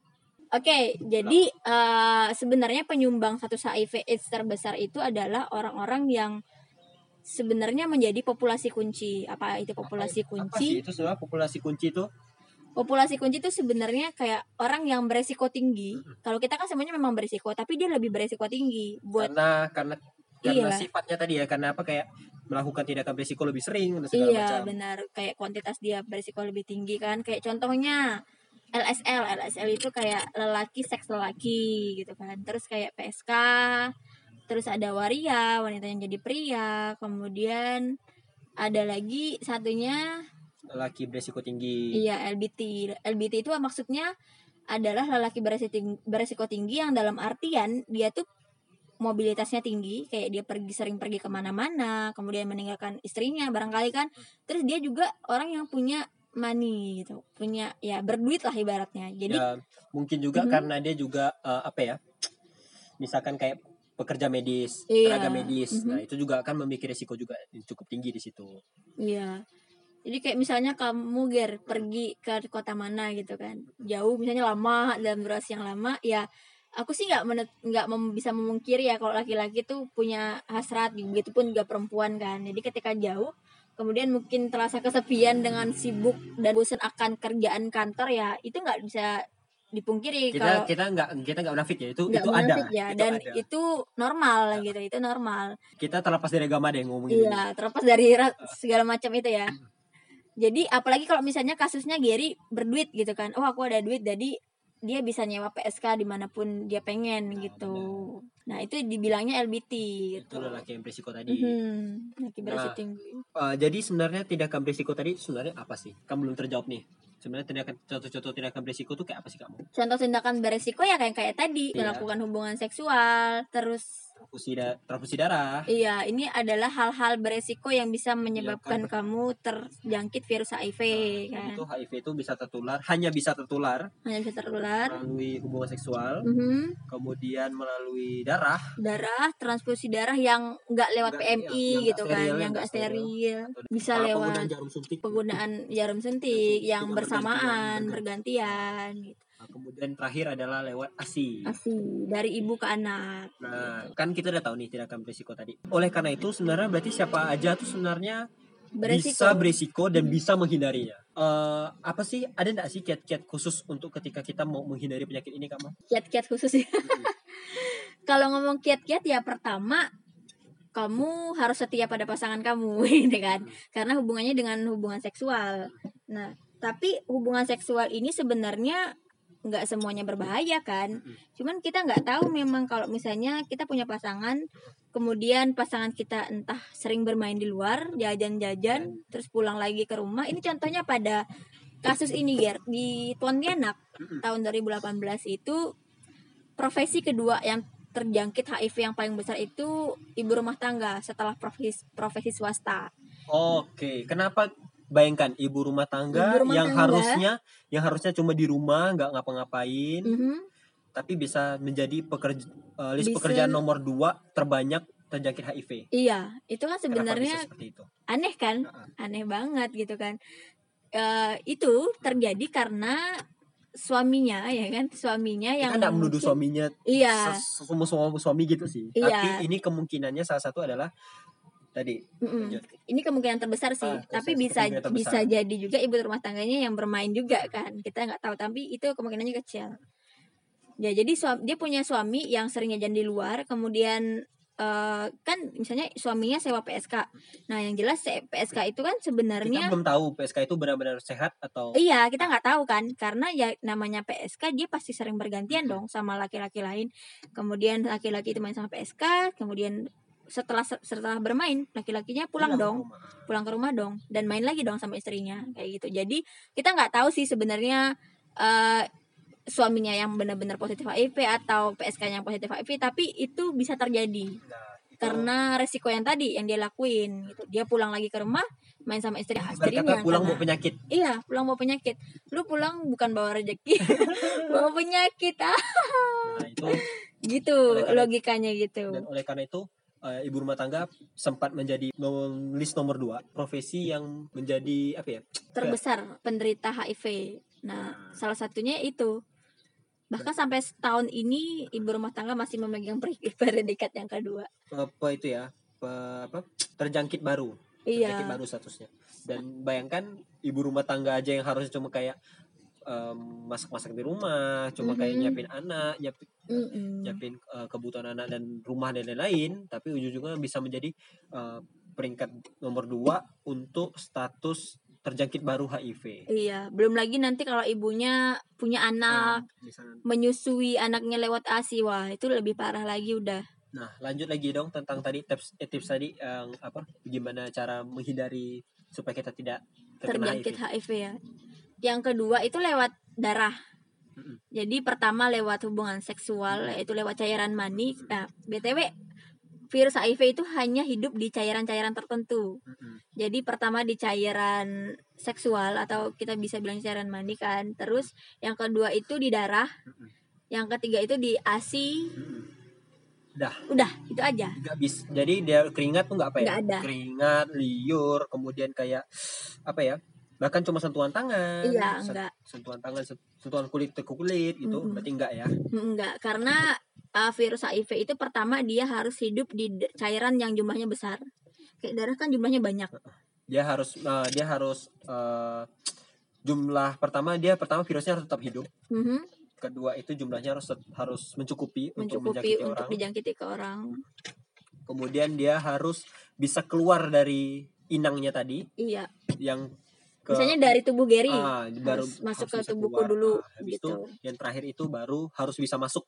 Speaker 1: Oke, jadi eh, sebenarnya penyumbang status HIV AIDS terbesar itu adalah orang-orang yang sebenarnya menjadi populasi kunci. Apa itu populasi
Speaker 2: apa sih
Speaker 1: kunci?
Speaker 2: itu sebenarnya populasi kunci itu?
Speaker 1: Populasi kunci itu sebenarnya kayak orang yang beresiko tinggi. Kalau kita kan semuanya memang beresiko tapi dia lebih beresiko tinggi buat
Speaker 2: karena karena karena
Speaker 1: Iya.
Speaker 2: sifatnya tadi ya karena apa kayak melakukan tindakan berisiko lebih sering dan segala
Speaker 1: iya
Speaker 2: macam.
Speaker 1: benar. Kayak kuantitas dia beresiko lebih tinggi kan. Kayak contohnya LSL LSL itu kayak lelaki seks lelaki gitu kan. Terus kayak PSK terus ada waria wanita yang jadi pria kemudian ada lagi satunya
Speaker 2: laki berisiko tinggi
Speaker 1: Iya LBT. LBT itu maksudnya adalah lelaki beresiko tinggi, beresiko tinggi yang dalam artian dia tuh mobilitasnya tinggi, kayak dia pergi sering pergi ke mana-mana, kemudian meninggalkan istrinya barangkali kan. Terus dia juga orang yang punya money gitu, punya ya berduit lah ibaratnya. Jadi
Speaker 2: ya mungkin juga
Speaker 1: Mhm.
Speaker 2: karena dia juga eh, apa ya misalkan kayak pekerja medis
Speaker 1: Iya.
Speaker 2: tenaga medis
Speaker 1: Mhm.
Speaker 2: nah itu juga akan memiliki risiko juga cukup tinggi di situ
Speaker 1: Iya. Jadi kayak misalnya kamu ger pergi ke kota mana gitu kan, jauh misalnya lama dalam durasi yang lama, ya aku sih nggak nggak mem- bisa memungkiri ya kalau laki-laki tuh punya hasrat, begitu pun juga perempuan kan. Jadi ketika jauh, kemudian mungkin terasa kesepian dengan sibuk dan bosan akan kerjaan kantor ya itu nggak bisa dipungkiri
Speaker 2: kita
Speaker 1: kalau
Speaker 2: kita nggak kita nggak munafik ya itu itu ada
Speaker 1: ya
Speaker 2: itu
Speaker 1: dan
Speaker 2: ada.
Speaker 1: itu normal gitu, itu normal.
Speaker 2: kita terlepas dari agama deh ngomong gini
Speaker 1: Iya, terlepas dari segala macam itu ya. Jadi apalagi kalau misalnya kasusnya Gary berduit gitu kan. Oh, aku ada duit jadi dia bisa nyewa PSK di mana pun dia pengen gitu. Nah, itu dibilangnya LBT
Speaker 2: itu
Speaker 1: gitu.
Speaker 2: lelaki yang berisiko tadi
Speaker 1: Mhm, laki beresiko
Speaker 2: Nah.
Speaker 1: tinggi.
Speaker 2: Eh, jadi sebenarnya tindakan berisiko tadi sebenarnya apa sih kamu belum terjawab nih sebenarnya tindakan contoh-contoh tindakan berisiko tuh kayak apa sih kamu
Speaker 1: Contoh tindakan beresiko ya kayak kayak tadi,
Speaker 2: Iya.
Speaker 1: melakukan hubungan seksual, terus
Speaker 2: transfusi da- transfusi darah
Speaker 1: Iya, ini adalah hal-hal beresiko yang bisa menyebabkan
Speaker 2: Iya,
Speaker 1: kamu terjangkit virus HIV kan.
Speaker 2: itu HIV itu bisa tertular hanya bisa tertular
Speaker 1: Hanya bisa tertular.
Speaker 2: melalui hubungan seksual
Speaker 1: Mhm.
Speaker 2: kemudian melalui darah
Speaker 1: darah transfusi darah yang nggak lewat
Speaker 2: Nggak,
Speaker 1: PMI
Speaker 2: yang- yang
Speaker 1: gitu kan
Speaker 2: steril,
Speaker 1: yang
Speaker 2: yang
Speaker 1: nggak
Speaker 2: steril.
Speaker 1: steril bisa lewat
Speaker 2: penggunaan jarum suntik
Speaker 1: penggunaan jarum suntik yang
Speaker 2: Yang
Speaker 1: bersamaan
Speaker 2: bergantian,
Speaker 1: bergantian gitu.
Speaker 2: Nah, kemudian terakhir adalah lewat ASI
Speaker 1: asi dari ibu ke anak
Speaker 2: Nah, kan kita udah tahu nih tindakan berisiko tadi. Oleh karena itu sebenarnya berarti siapa aja tuh sebenarnya
Speaker 1: beresiko
Speaker 2: bisa berisiko dan bisa menghindarinya. Eh, apa sih ada nggak sih kiat-kiat khusus untuk ketika kita mau menghindari penyakit ini, Kak? Ma?
Speaker 1: kiat-kiat khusus ya kalau ngomong kiat-kiat ya pertama kamu harus setia pada pasangan kamu gitu kan karena hubungannya dengan hubungan seksual nah tapi hubungan seksual ini sebenarnya nggak semuanya berbahaya kan. Cuman kita nggak tahu memang kalau misalnya kita punya pasangan kemudian pasangan kita entah sering bermain di luar jajan-jajan terus pulang lagi ke rumah. Ini contohnya pada kasus ini Ger di Pontianak tahun 2018 itu profesi kedua yang terjangkit HIV yang paling besar itu ibu rumah tangga setelah profesi profesi swasta.
Speaker 2: Oke, kenapa bayangkan ibu rumah tangga
Speaker 1: Ibu rumah
Speaker 2: yang
Speaker 1: tangga.
Speaker 2: harusnya yang harusnya cuma di rumah nggak ngapa-ngapain,
Speaker 1: Mhm.
Speaker 2: tapi bisa menjadi pekerja eh, list
Speaker 1: Bisa-
Speaker 2: pekerjaan nomor dua terbanyak terjangkit HIV.
Speaker 1: Iya, itu kan sebenarnya
Speaker 2: itu?
Speaker 1: aneh kan? Aneh banget gitu kan. Eh, itu terjadi karena suaminya ya kan, suaminya yang
Speaker 2: nggak menuduh suaminya
Speaker 1: Iya.
Speaker 2: semua suami, suami gitu sih.
Speaker 1: Iya.
Speaker 2: Tapi ini kemungkinannya salah satu adalah tadi
Speaker 1: Mm-mm.
Speaker 2: lanjut.
Speaker 1: Ini kemungkinan terbesar sih,
Speaker 2: Ah,
Speaker 1: tapi bisa
Speaker 2: terbesar.
Speaker 1: bisa jadi juga ibu rumah tangganya yang bermain juga kan. Kita nggak tahu, tapi itu kemungkinannya kecil. Ya, jadi suami, dia punya suami yang sering jajan di luar, kemudian eh, kan misalnya suaminya sewa PSK. Nah, yang jelas PSK itu kan
Speaker 2: kita
Speaker 1: sebenarnya
Speaker 2: belum tahu PSK itu benar-benar sehat atau
Speaker 1: Iya, kita nggak tahu kan, karena ya namanya PSK dia pasti sering bergantian dong sama laki-laki lain. Kemudian laki-laki itu main sama PSK, kemudian setelah setelah bermain laki-lakinya pulang dong,
Speaker 2: rumah.
Speaker 1: pulang ke rumah dong, dan main lagi dong sama istrinya kayak gitu. Jadi kita nggak tahu sih sebenarnya eh, suaminya yang benar-benar positif HIV atau PSK yang positif HIV, tapi itu bisa terjadi
Speaker 2: Nah, itu
Speaker 1: karena resiko yang tadi yang dia lakuin gitu. Dia pulang lagi ke rumah main sama istri istrinya
Speaker 2: pulang
Speaker 1: karena-
Speaker 2: bawa penyakit.
Speaker 1: Iya, pulang bawa penyakit. Lu pulang bukan bawa rezeki, bawa penyakit. Ah,
Speaker 2: Nah, itu
Speaker 1: gitu logikanya gitu.
Speaker 2: dan oleh karena itu eh, ibu rumah tangga sempat menjadi list nomor dua profesi yang menjadi apa ya
Speaker 1: Terbesar penderita HIV. Nah, salah satunya itu. Bahkan sampai setahun ini ibu rumah tangga masih memegang pre- predikat yang kedua.
Speaker 2: apa itu ya apa terjangkit baru terjangkit
Speaker 1: Iya.
Speaker 2: baru statusnya dan bayangkan ibu rumah tangga aja yang harusnya cuma kayak em, masak-masak di rumah cuma kayak
Speaker 1: Mhm.
Speaker 2: nyiapin anak nyiapin,
Speaker 1: Mm-mm.
Speaker 2: nyiapin eh, kebutuhan anak dan rumah dan lain-lain tapi ujung-ujungnya bisa menjadi eh, peringkat nomor dua untuk status terjangkit baru HIV
Speaker 1: Iya, belum lagi nanti kalau ibunya punya anak,
Speaker 2: Nah, misalnya
Speaker 1: menyusui anaknya lewat ASI, wah itu lebih parah lagi udah.
Speaker 2: Nah, lanjut lagi dong tentang tadi tips eh, tips tadi yang apa? Gimana cara menghindari supaya kita tidak terkena
Speaker 1: terjangkit
Speaker 2: HIV.
Speaker 1: HIV ya. Yang kedua itu lewat darah. Jadi pertama lewat hubungan seksual yaitu lewat cairan mani. Nah, BTW virus HIV itu hanya hidup di cairan-cairan tertentu. Jadi pertama di cairan seksual atau kita bisa bilang cairan mani kan. Terus yang kedua itu di darah. Yang ketiga itu di ASI.
Speaker 2: Mm-mm. Dah,
Speaker 1: Udah, itu aja.
Speaker 2: nggak bisa. Jadi dia keringat tuh nggak apa ya?
Speaker 1: Nggak ada.
Speaker 2: Keringat, liur, kemudian kayak apa ya? Bahkan cuma sentuhan tangan.
Speaker 1: Iya, enggak.
Speaker 2: Sentuhan tangan, sen- sentuhan kulit ke kulit gitu.
Speaker 1: Mm-mm.
Speaker 2: Berarti enggak ya?
Speaker 1: Enggak, karena uh, virus HIV itu pertama dia harus hidup di cairan yang jumlahnya besar. Kayak darah kan jumlahnya banyak.
Speaker 2: Dia harus eh, dia harus eh, jumlah pertama dia pertama virusnya harus tetap hidup.
Speaker 1: Mhm,
Speaker 2: Kedua itu jumlahnya harus harus mencukupi, untuk
Speaker 1: mencukupi
Speaker 2: menjangkiti
Speaker 1: untuk
Speaker 2: orang.
Speaker 1: dijangkiti ke orang.
Speaker 2: kemudian dia harus bisa keluar dari inangnya tadi
Speaker 1: Iya,
Speaker 2: yang ke
Speaker 1: misalnya dari tubuh Gary
Speaker 2: ah, baru
Speaker 1: harus masuk
Speaker 2: harus
Speaker 1: ke tubuhku
Speaker 2: keluar.
Speaker 1: dulu
Speaker 2: Ah, habis
Speaker 1: gitu.
Speaker 2: itu yang terakhir itu baru harus bisa masuk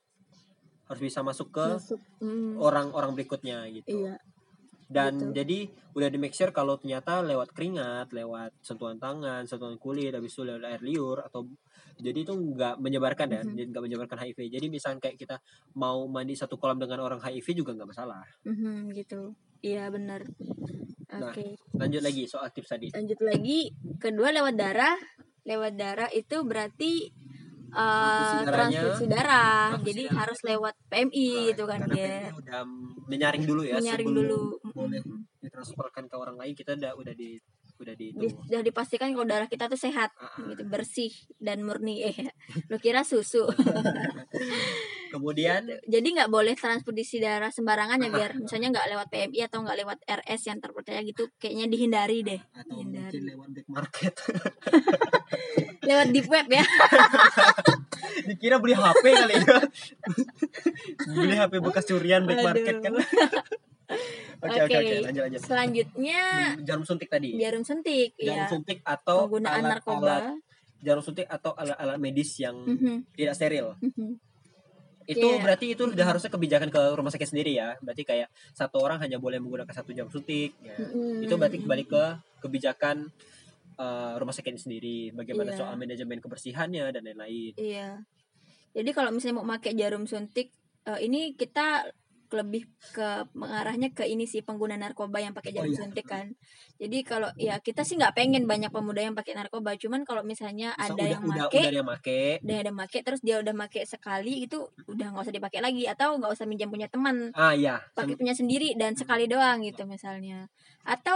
Speaker 2: harus bisa masuk ke.
Speaker 1: Hmm,
Speaker 2: orang-orang berikutnya gitu
Speaker 1: iya,
Speaker 2: dan
Speaker 1: gitu.
Speaker 2: jadi udah di make sure kalau ternyata lewat keringat lewat sentuhan tangan sentuhan kulit habis itu lewat air liur atau jadi itu nggak menyebarkan ya
Speaker 1: Mhm.
Speaker 2: jadi nggak menyebarkan HIV jadi misalnya kayak kita mau mandi satu kolam dengan orang HIV juga nggak masalah
Speaker 1: Mhm, gitu. Iya benar.
Speaker 2: Nah,
Speaker 1: Oke,
Speaker 2: lanjut lagi soal tips tadi
Speaker 1: lanjut lagi. Kedua lewat darah. Lewat darah itu berarti uh,
Speaker 2: Transfusi
Speaker 1: darah.
Speaker 2: Transfusi
Speaker 1: Jadi
Speaker 2: darah.
Speaker 1: harus lewat PMI
Speaker 2: Nah,
Speaker 1: gitu kan ya.
Speaker 2: PMI udah menyaring dulu ya
Speaker 1: Menyaring
Speaker 2: sebelum
Speaker 1: dulu.
Speaker 2: boleh ditransferkan ke orang lain kita udah udah di udah di itu
Speaker 1: sudah dipastikan kalau darah kita tuh sehat
Speaker 2: Ah,
Speaker 1: gitu bersih dan murni eh lu kira susu.
Speaker 2: Kemudian?
Speaker 1: Jadi nggak boleh transfusi darah sembarangan ya biar misalnya nggak lewat PMI atau nggak lewat RS yang terpercaya gitu kayaknya dihindari deh
Speaker 2: atau
Speaker 1: Hindari.
Speaker 2: mungkin lewat black market.
Speaker 1: Lewat deep web ya.
Speaker 2: Dikira beli HP kali ya. Beli HP bekas curian black
Speaker 1: Aduh.
Speaker 2: market kan oke oke oke lanjut lanjut
Speaker 1: selanjutnya
Speaker 2: jarum suntik tadi
Speaker 1: jarum suntik
Speaker 2: jarum
Speaker 1: ya
Speaker 2: suntik atau
Speaker 1: penggunaan
Speaker 2: alat-alat
Speaker 1: narkoba
Speaker 2: jarum suntik atau alat-alat medis yang
Speaker 1: Mhm,
Speaker 2: tidak steril
Speaker 1: mhm.
Speaker 2: itu
Speaker 1: Iya.
Speaker 2: berarti itu udah harusnya kebijakan ke rumah sakit sendiri ya berarti kayak satu orang hanya boleh menggunakan satu jarum suntik ya.
Speaker 1: Mhm.
Speaker 2: itu berarti kembali ke kebijakan eh, rumah sakit sendiri bagaimana
Speaker 1: Iya.
Speaker 2: soal manajemen kebersihannya dan lain-lain
Speaker 1: Iya. Jadi kalau misalnya mau pakai jarum suntik, eh, ini kita lebih ke mengarahnya ke ini sih pengguna narkoba yang pakai
Speaker 2: Oh,
Speaker 1: jarum
Speaker 2: iya.
Speaker 1: suntik kan. Jadi kalau ya kita sih nggak pengen banyak pemuda yang pakai narkoba, cuman kalau misalnya
Speaker 2: So,
Speaker 1: ada
Speaker 2: udah,
Speaker 1: yang
Speaker 2: udah,
Speaker 1: make,
Speaker 2: udah ada yang make.
Speaker 1: udah ada make terus dia udah make sekali itu udah nggak usah dipakai lagi. Atau nggak usah minjam punya teman.
Speaker 2: Ah iya.
Speaker 1: Pakai punya sendiri dan sekali doang gitu misalnya. Atau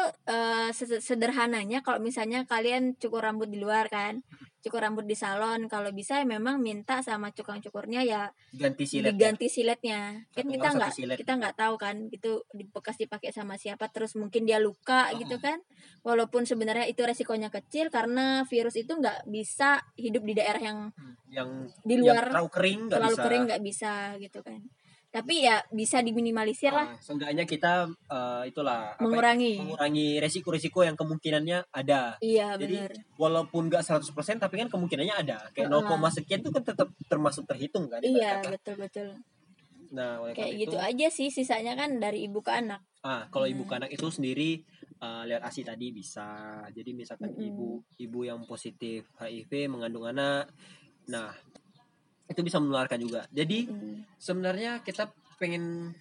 Speaker 1: se- sederhananya kalau misalnya kalian cukur rambut di luar kan cukur rambut di salon. Kalau bisa ya memang minta sama tukang cukurnya ya
Speaker 2: ganti silet ya.
Speaker 1: diganti siletnya. Kan kita
Speaker 2: satu
Speaker 1: nggak kita nggak tahu kan itu di- bekas dipakai sama siapa terus mungkin dia luka
Speaker 2: Oh.
Speaker 1: gitu kan. Walaupun sebenarnya itu resikonya kecil karena virus itu nggak bisa hidup di daerah yang
Speaker 2: yang
Speaker 1: di
Speaker 2: yang
Speaker 1: luar
Speaker 2: terlalu kering nggak
Speaker 1: terlalu
Speaker 2: bisa.
Speaker 1: kering nggak bisa gitu kan tapi ya bisa diminimalisir lah.
Speaker 2: Ah, seenggaknya kita eh, itulah apa ya,
Speaker 1: mengurangi.
Speaker 2: mengurangi resiko-resiko yang kemungkinannya ada.
Speaker 1: Iya
Speaker 2: Jadi,
Speaker 1: benar.
Speaker 2: walaupun nggak 100% tapi kan kemungkinannya ada. Kayak
Speaker 1: Heeh.
Speaker 2: 0, sekian itu kan tetap termasuk terhitung kan
Speaker 1: iya betul betul.
Speaker 2: Nah oleh
Speaker 1: kayak gitu
Speaker 2: itu
Speaker 1: aja sih sisanya kan dari ibu ke anak.
Speaker 2: Ah kalau ibu
Speaker 1: Nah.
Speaker 2: anak itu sendiri eh, lihat asi tadi bisa. Jadi misalkan
Speaker 1: Mm-mm.
Speaker 2: ibu ibu yang positif HIV mengandung anak. Nah itu bisa menularkan juga jadi
Speaker 1: Hmm.
Speaker 2: sebenarnya kita pengen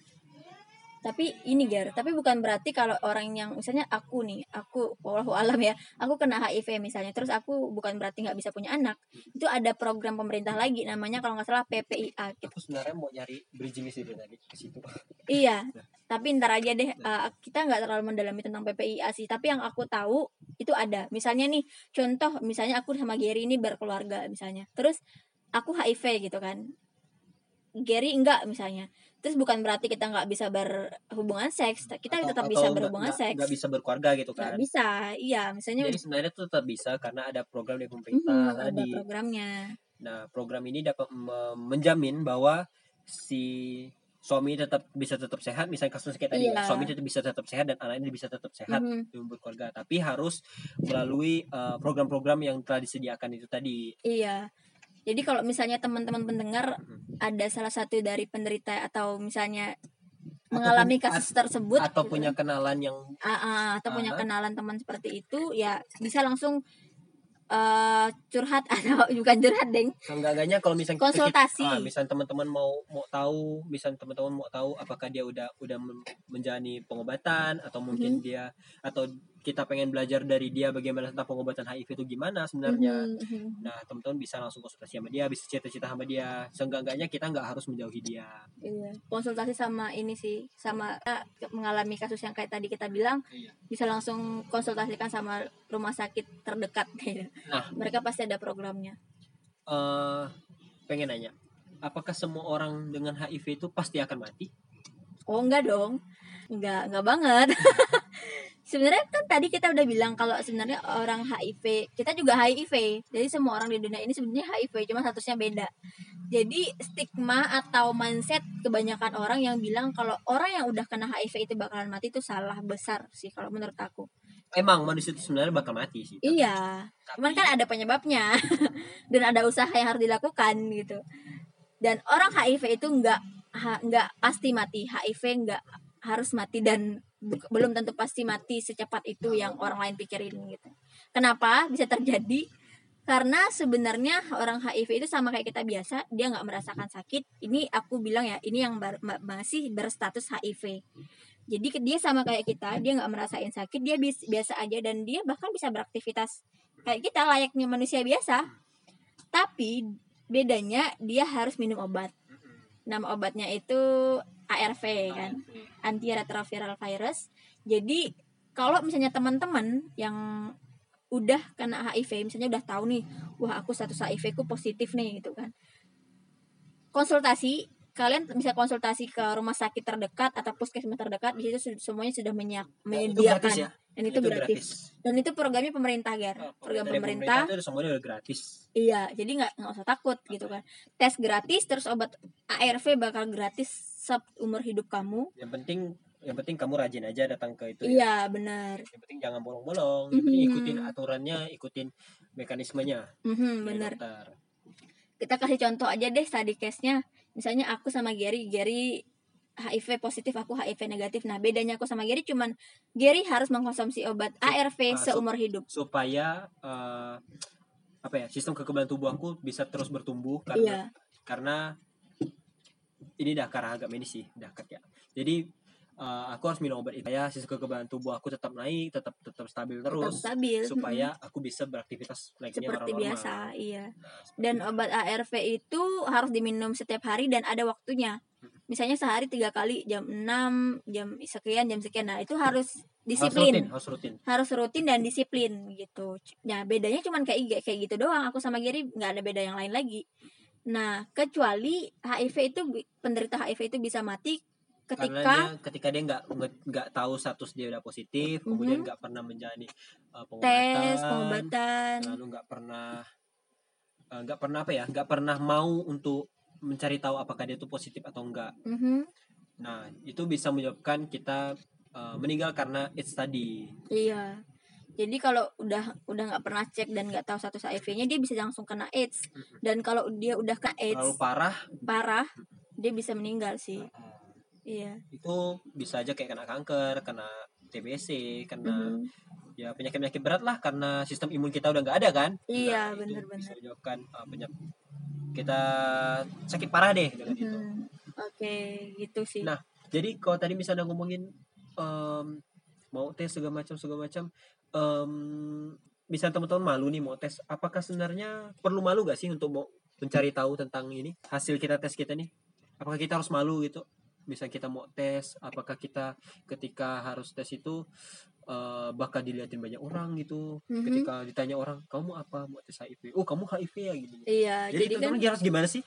Speaker 1: tapi ini Gar tapi bukan berarti kalau orang yang misalnya aku nih aku wallahu alam ya aku kena HIV misalnya terus aku bukan berarti nggak bisa punya anak itu ada program pemerintah lagi namanya kalau nggak salah PPIA gitu.
Speaker 2: aku sebenarnya mau nyari bridging sih dari tadi ke situ
Speaker 1: iya tapi ntar aja deh uh, kita nggak terlalu mendalami tentang PPIA sih tapi yang aku tahu itu ada misalnya nih contoh misalnya aku sama Gary ini berkeluarga misalnya terus aku HIV gitu kan. Gary enggak misalnya. Terus bukan berarti kita nggak bisa berhubungan seks kita
Speaker 2: Atau-
Speaker 1: tetap
Speaker 2: atau
Speaker 1: bisa berhubungan
Speaker 2: nggak-
Speaker 1: seks.
Speaker 2: nggak bisa berkeluarga gitu kan.
Speaker 1: bisa iya misalnya
Speaker 2: jadi sebenarnya itu tetap bisa karena ada program dari pemerintah
Speaker 1: ada
Speaker 2: tadi.
Speaker 1: programnya.
Speaker 2: Nah program ini dapat me- menjamin bahwa si suami tetap bisa tetap sehat. Misalnya kasus kayak tadi
Speaker 1: Iya.
Speaker 2: suami tetap bisa tetap sehat dan anaknya bisa tetap sehat
Speaker 1: Mhm,
Speaker 2: dalam berkeluarga tapi harus melalui eh, program-program yang telah disediakan itu tadi.
Speaker 1: Iya jadi kalau misalnya teman-teman pendengar
Speaker 2: Mhm.
Speaker 1: ada salah satu dari penderita atau misalnya
Speaker 2: Atau
Speaker 1: mengalami
Speaker 2: punya-
Speaker 1: kasus tersebut
Speaker 2: atau
Speaker 1: gitu
Speaker 2: punya kenalan yang
Speaker 1: Ah, ah, atau punya
Speaker 2: Ah.
Speaker 1: kenalan teman seperti itu ya bisa langsung eh, curhat atau bukan curhat deng
Speaker 2: Seenggaknya kalau misalnya
Speaker 1: Konsultasi.
Speaker 2: ah, misalnya teman-teman mau mau tahu, misalnya teman-teman mau tahu apakah dia udah udah men- menjalani pengobatan atau mungkin
Speaker 1: Mhm.
Speaker 2: dia atau kita pengen belajar dari dia bagaimana tentang pengobatan HIV itu gimana sebenarnya.
Speaker 1: Mhm, mhm.
Speaker 2: Nah, teman-teman bisa langsung konsultasi sama dia, bisa cerita-cerita sama dia. Seenggaknya kita nggak harus menjauhi dia.
Speaker 1: Iya, konsultasi sama ini sih, sama mengalami kasus yang kayak tadi kita bilang,
Speaker 2: Iya.
Speaker 1: bisa langsung konsultasikan sama rumah sakit terdekat. gitu.
Speaker 2: Nah.
Speaker 1: mereka pasti ada programnya.
Speaker 2: eh pengen nanya, apakah semua orang dengan HIV itu pasti akan mati?
Speaker 1: Oh enggak dong, enggak enggak banget. sebenarnya kan tadi kita udah bilang kalau sebenarnya orang HIV, kita juga HIV. Jadi semua orang di dunia ini sebenarnya HIV, cuma statusnya beda. Jadi stigma atau mindset kebanyakan orang yang bilang kalau orang yang udah kena HIV itu bakalan mati itu salah besar sih kalau menurut aku.
Speaker 2: Emang manusia itu sebenarnya bakal mati sih. tapi-
Speaker 1: Iya, cuman kan ada penyebabnya dan ada usaha yang harus dilakukan gitu. Dan orang HIV itu nggak nggak pasti mati, HIV nggak harus mati dan belum tentu pasti mati secepat itu yang orang lain pikirin gitu. Kenapa bisa terjadi? Karena sebenarnya orang HIV itu sama kayak kita biasa, dia nggak merasakan sakit. Ini aku bilang ya, ini yang bar- ma- masih berstatus HIV. Jadi dia sama kayak kita, dia nggak merasain sakit, dia biasa aja dan dia bahkan bisa beraktivitas kayak kita layaknya manusia biasa. Tapi bedanya dia harus minum obat. Nama obatnya itu ARV kan, antiretroviral virus. Jadi kalau misalnya teman-teman yang udah kena HIV, misalnya udah tahu nih, wah aku status HIV ku positif nih gitu kan. Konsultasi, kalian bisa konsultasi ke rumah sakit terdekat atau puskesmas terdekat. Di situ semuanya sudah
Speaker 2: Dan itu
Speaker 1: menyediakan.
Speaker 2: gratis ya.
Speaker 1: Dan itu, gratis. Dan itu programnya pemerintah, Ger.
Speaker 2: Oh,
Speaker 1: Program
Speaker 2: dari
Speaker 1: pemerintah.
Speaker 2: itu semuanya udah gratis.
Speaker 1: Iya, jadi nggak nggak usah takut gitu kan. Tes gratis, terus obat ARV bakal gratis seumur hidup kamu.
Speaker 2: Yang penting yang penting kamu rajin aja datang ke itu ya.
Speaker 1: Iya, benar.
Speaker 2: Yang penting jangan bolong-bolong. Penting
Speaker 1: Mhm.
Speaker 2: ikutin aturannya, ikutin mekanismenya.
Speaker 1: Mhm,
Speaker 2: dari
Speaker 1: benar. Kita kasih contoh aja deh tadi case-nya. Misalnya aku sama Gary, Gary HIV positif, aku HIV negatif. Nah, bedanya aku sama Gary cuman Gary harus mengkonsumsi obat ARV
Speaker 2: ah, so-
Speaker 1: seumur hidup.
Speaker 2: Supaya eh, apa ya sistem kekebalan tubuh aku bisa terus bertumbuh karena
Speaker 1: Iya.
Speaker 2: karena ini dah karena agak medis sih, dah ya. Jadi eh, aku harus minum obat itu ya sistem kekebalan tubuh aku tetap naik, tetap tetap stabil
Speaker 1: Tetap
Speaker 2: terus
Speaker 1: stabil.
Speaker 2: supaya aku bisa beraktivitas layaknya
Speaker 1: seperti biasa, iya.
Speaker 2: Nah,
Speaker 1: Dan
Speaker 2: itu.
Speaker 1: obat ARV itu harus diminum setiap hari dan ada waktunya. Misalnya sehari tiga kali jam 6, jam sekian, jam sekian. Nah, itu harus disiplin.
Speaker 2: harus rutin, harus rutin.
Speaker 1: Harus rutin dan disiplin gitu. Nah, bedanya cuman kayak kayak gitu doang. Aku sama Gary nggak ada beda yang lain lagi. Nah, kecuali HIV itu penderita HIV itu bisa mati
Speaker 2: karena
Speaker 1: ketika
Speaker 2: dia ketika dia nggak nggak- tahu status dia udah positif kemudian nggak pernah menjalani uh, pengobatan
Speaker 1: tes pengobatan.
Speaker 2: lalu nggak pernah uh, nggak pernah apa ya nggak pernah mau untuk mencari tahu apakah dia itu positif atau enggak
Speaker 1: Mhm.
Speaker 2: nah itu bisa menyebabkan kita uh, meninggal karena AIDS tadi
Speaker 1: Iya. Jadi kalau udah udah nggak pernah cek dan nggak tahu status HIV-nya dia bisa langsung kena AIDS. Dan kalau dia udah kena AIDS
Speaker 2: parah
Speaker 1: parah, dia bisa meninggal sih.
Speaker 2: uh,
Speaker 1: Iya.
Speaker 2: itu bisa aja kayak kena kanker kena TBC kena
Speaker 1: Mhm.
Speaker 2: ya penyakit penyakit berat lah karena sistem imun kita udah nggak ada kan
Speaker 1: Iya,
Speaker 2: itu
Speaker 1: bener-bener.
Speaker 2: bisa menyebabkan uh, penyakit kita sakit parah deh dengan itu
Speaker 1: Mhm. Oke, gitu sih.
Speaker 2: Nah, jadi kalau tadi misalnya ngomongin em, mau tes segala macam segala macam em misalnya teman-teman malu nih mau tes apakah sebenarnya perlu malu gak sih untuk mau mencari tahu tentang ini hasil kita tes kita nih apakah kita harus malu gitu misalnya kita mau tes apakah kita ketika harus tes itu eh, bakal dilihatin banyak orang gitu.
Speaker 1: Mhm.
Speaker 2: ketika ditanya orang kamu apa? Mau tes HIV? Oh kamu HIV ya gitu.
Speaker 1: Iya,
Speaker 2: jadi,
Speaker 1: jadi, kan
Speaker 2: harus gimana sih?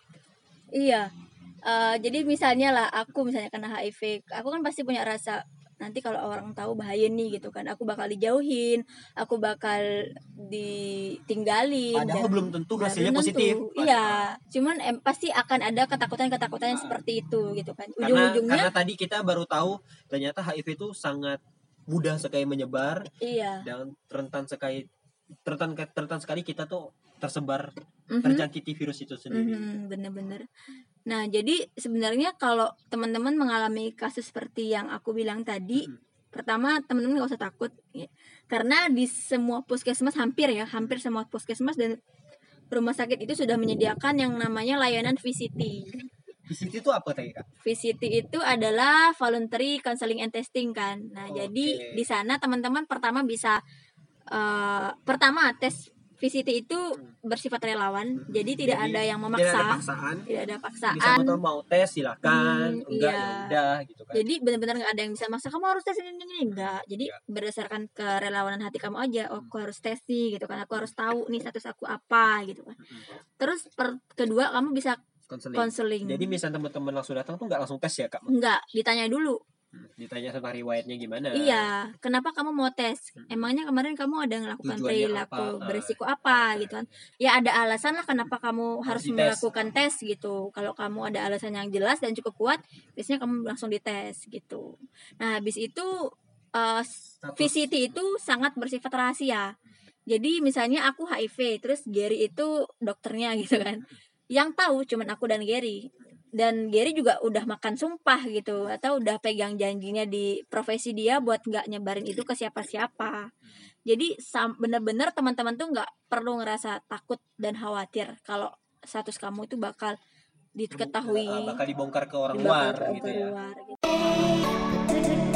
Speaker 1: Iya. Eh, jadi misalnya lah aku misalnya kena HIV aku kan pasti punya rasa nanti kalau orang tahu bahaya nih gitu kan aku bakal dijauhin aku bakal ditinggalin
Speaker 2: Padahal
Speaker 1: dan-
Speaker 2: belum tentu hasilnya
Speaker 1: belum
Speaker 2: positif.
Speaker 1: tentu. iya cuman em, pasti akan ada ketakutan-ketakutan yang seperti itu gitu kan
Speaker 2: Karena
Speaker 1: ujung-ujungnya
Speaker 2: karena tadi kita baru tahu ternyata HIV itu sangat mudah sekali menyebar
Speaker 1: iya
Speaker 2: dan rentan sekali rentan rentan sekali kita tuh tersebar
Speaker 1: Mhm.
Speaker 2: terjangkiti virus itu sendiri.
Speaker 1: Mhm, bener-bener. Nah, jadi sebenarnya kalau teman-teman mengalami kasus seperti yang aku bilang tadi,
Speaker 2: Mhm.
Speaker 1: pertama teman-teman gak usah takut, ya. karena di semua puskesmas hampir ya, hampir semua puskesmas dan rumah sakit itu sudah menyediakan yang namanya layanan VCT.
Speaker 2: VCT itu apa tadi kak?
Speaker 1: VCT itu adalah voluntary counseling and testing kan. Nah,
Speaker 2: Oke.
Speaker 1: jadi di sana teman-teman pertama bisa eh, pertama tes VCT itu bersifat relawan, jadi tidak
Speaker 2: Jadi,
Speaker 1: ada yang
Speaker 2: Tidak ada
Speaker 1: memaksa.
Speaker 2: paksaan.
Speaker 1: tidak ada
Speaker 2: Bisa
Speaker 1: paksaan
Speaker 2: mau mau tes silakan,
Speaker 1: Hmm,
Speaker 2: enggak
Speaker 1: iya.
Speaker 2: ya udah gitu kan.
Speaker 1: jadi benar-benar nggak ada yang bisa maksa kamu harus tes ini ini ini. Enggak jadi
Speaker 2: Iya.
Speaker 1: berdasarkan kerelawanan hati kamu aja. Oh, aku harus tes nih gitu kan. Aku harus tahu nih status aku apa gitu kan.
Speaker 2: Mm-mm.
Speaker 1: terus per kedua kamu bisa
Speaker 2: Konseling. Jadi misalnya teman-teman langsung datang tuh nggak langsung tes ya kak?
Speaker 1: enggak ditanya dulu.
Speaker 2: Hmm, Ditanya tentang riwayatnya gimana?
Speaker 1: iya kenapa kamu mau tes
Speaker 2: Mm-mm.
Speaker 1: emangnya kemarin kamu ada
Speaker 2: Tujuannya
Speaker 1: perilaku
Speaker 2: apa? Ah,
Speaker 1: berisiko apa gitu kan ya ada alasan lah kenapa kamu harus
Speaker 2: dites.
Speaker 1: melakukan tes gitu kalau kamu ada alasan yang jelas dan cukup kuat biasanya kamu langsung dites gitu nah habis itu eh,
Speaker 2: Status.
Speaker 1: VCT itu sangat bersifat rahasia jadi misalnya aku HIV terus Gary itu dokternya gitu kan yang tahu cuman aku dan Gary dan Gary juga udah makan sumpah gitu atau udah pegang janjinya di profesi dia buat nggak nyebarin itu ke siapa-siapa jadi sam- bener-bener teman-teman tuh nggak perlu ngerasa takut dan khawatir kalau status kamu itu bakal diketahui
Speaker 2: Ah, bakal dibongkar ke orang
Speaker 1: dibakar
Speaker 2: luar
Speaker 1: ke
Speaker 2: gitu
Speaker 1: orang
Speaker 2: ya.
Speaker 1: luar gitu.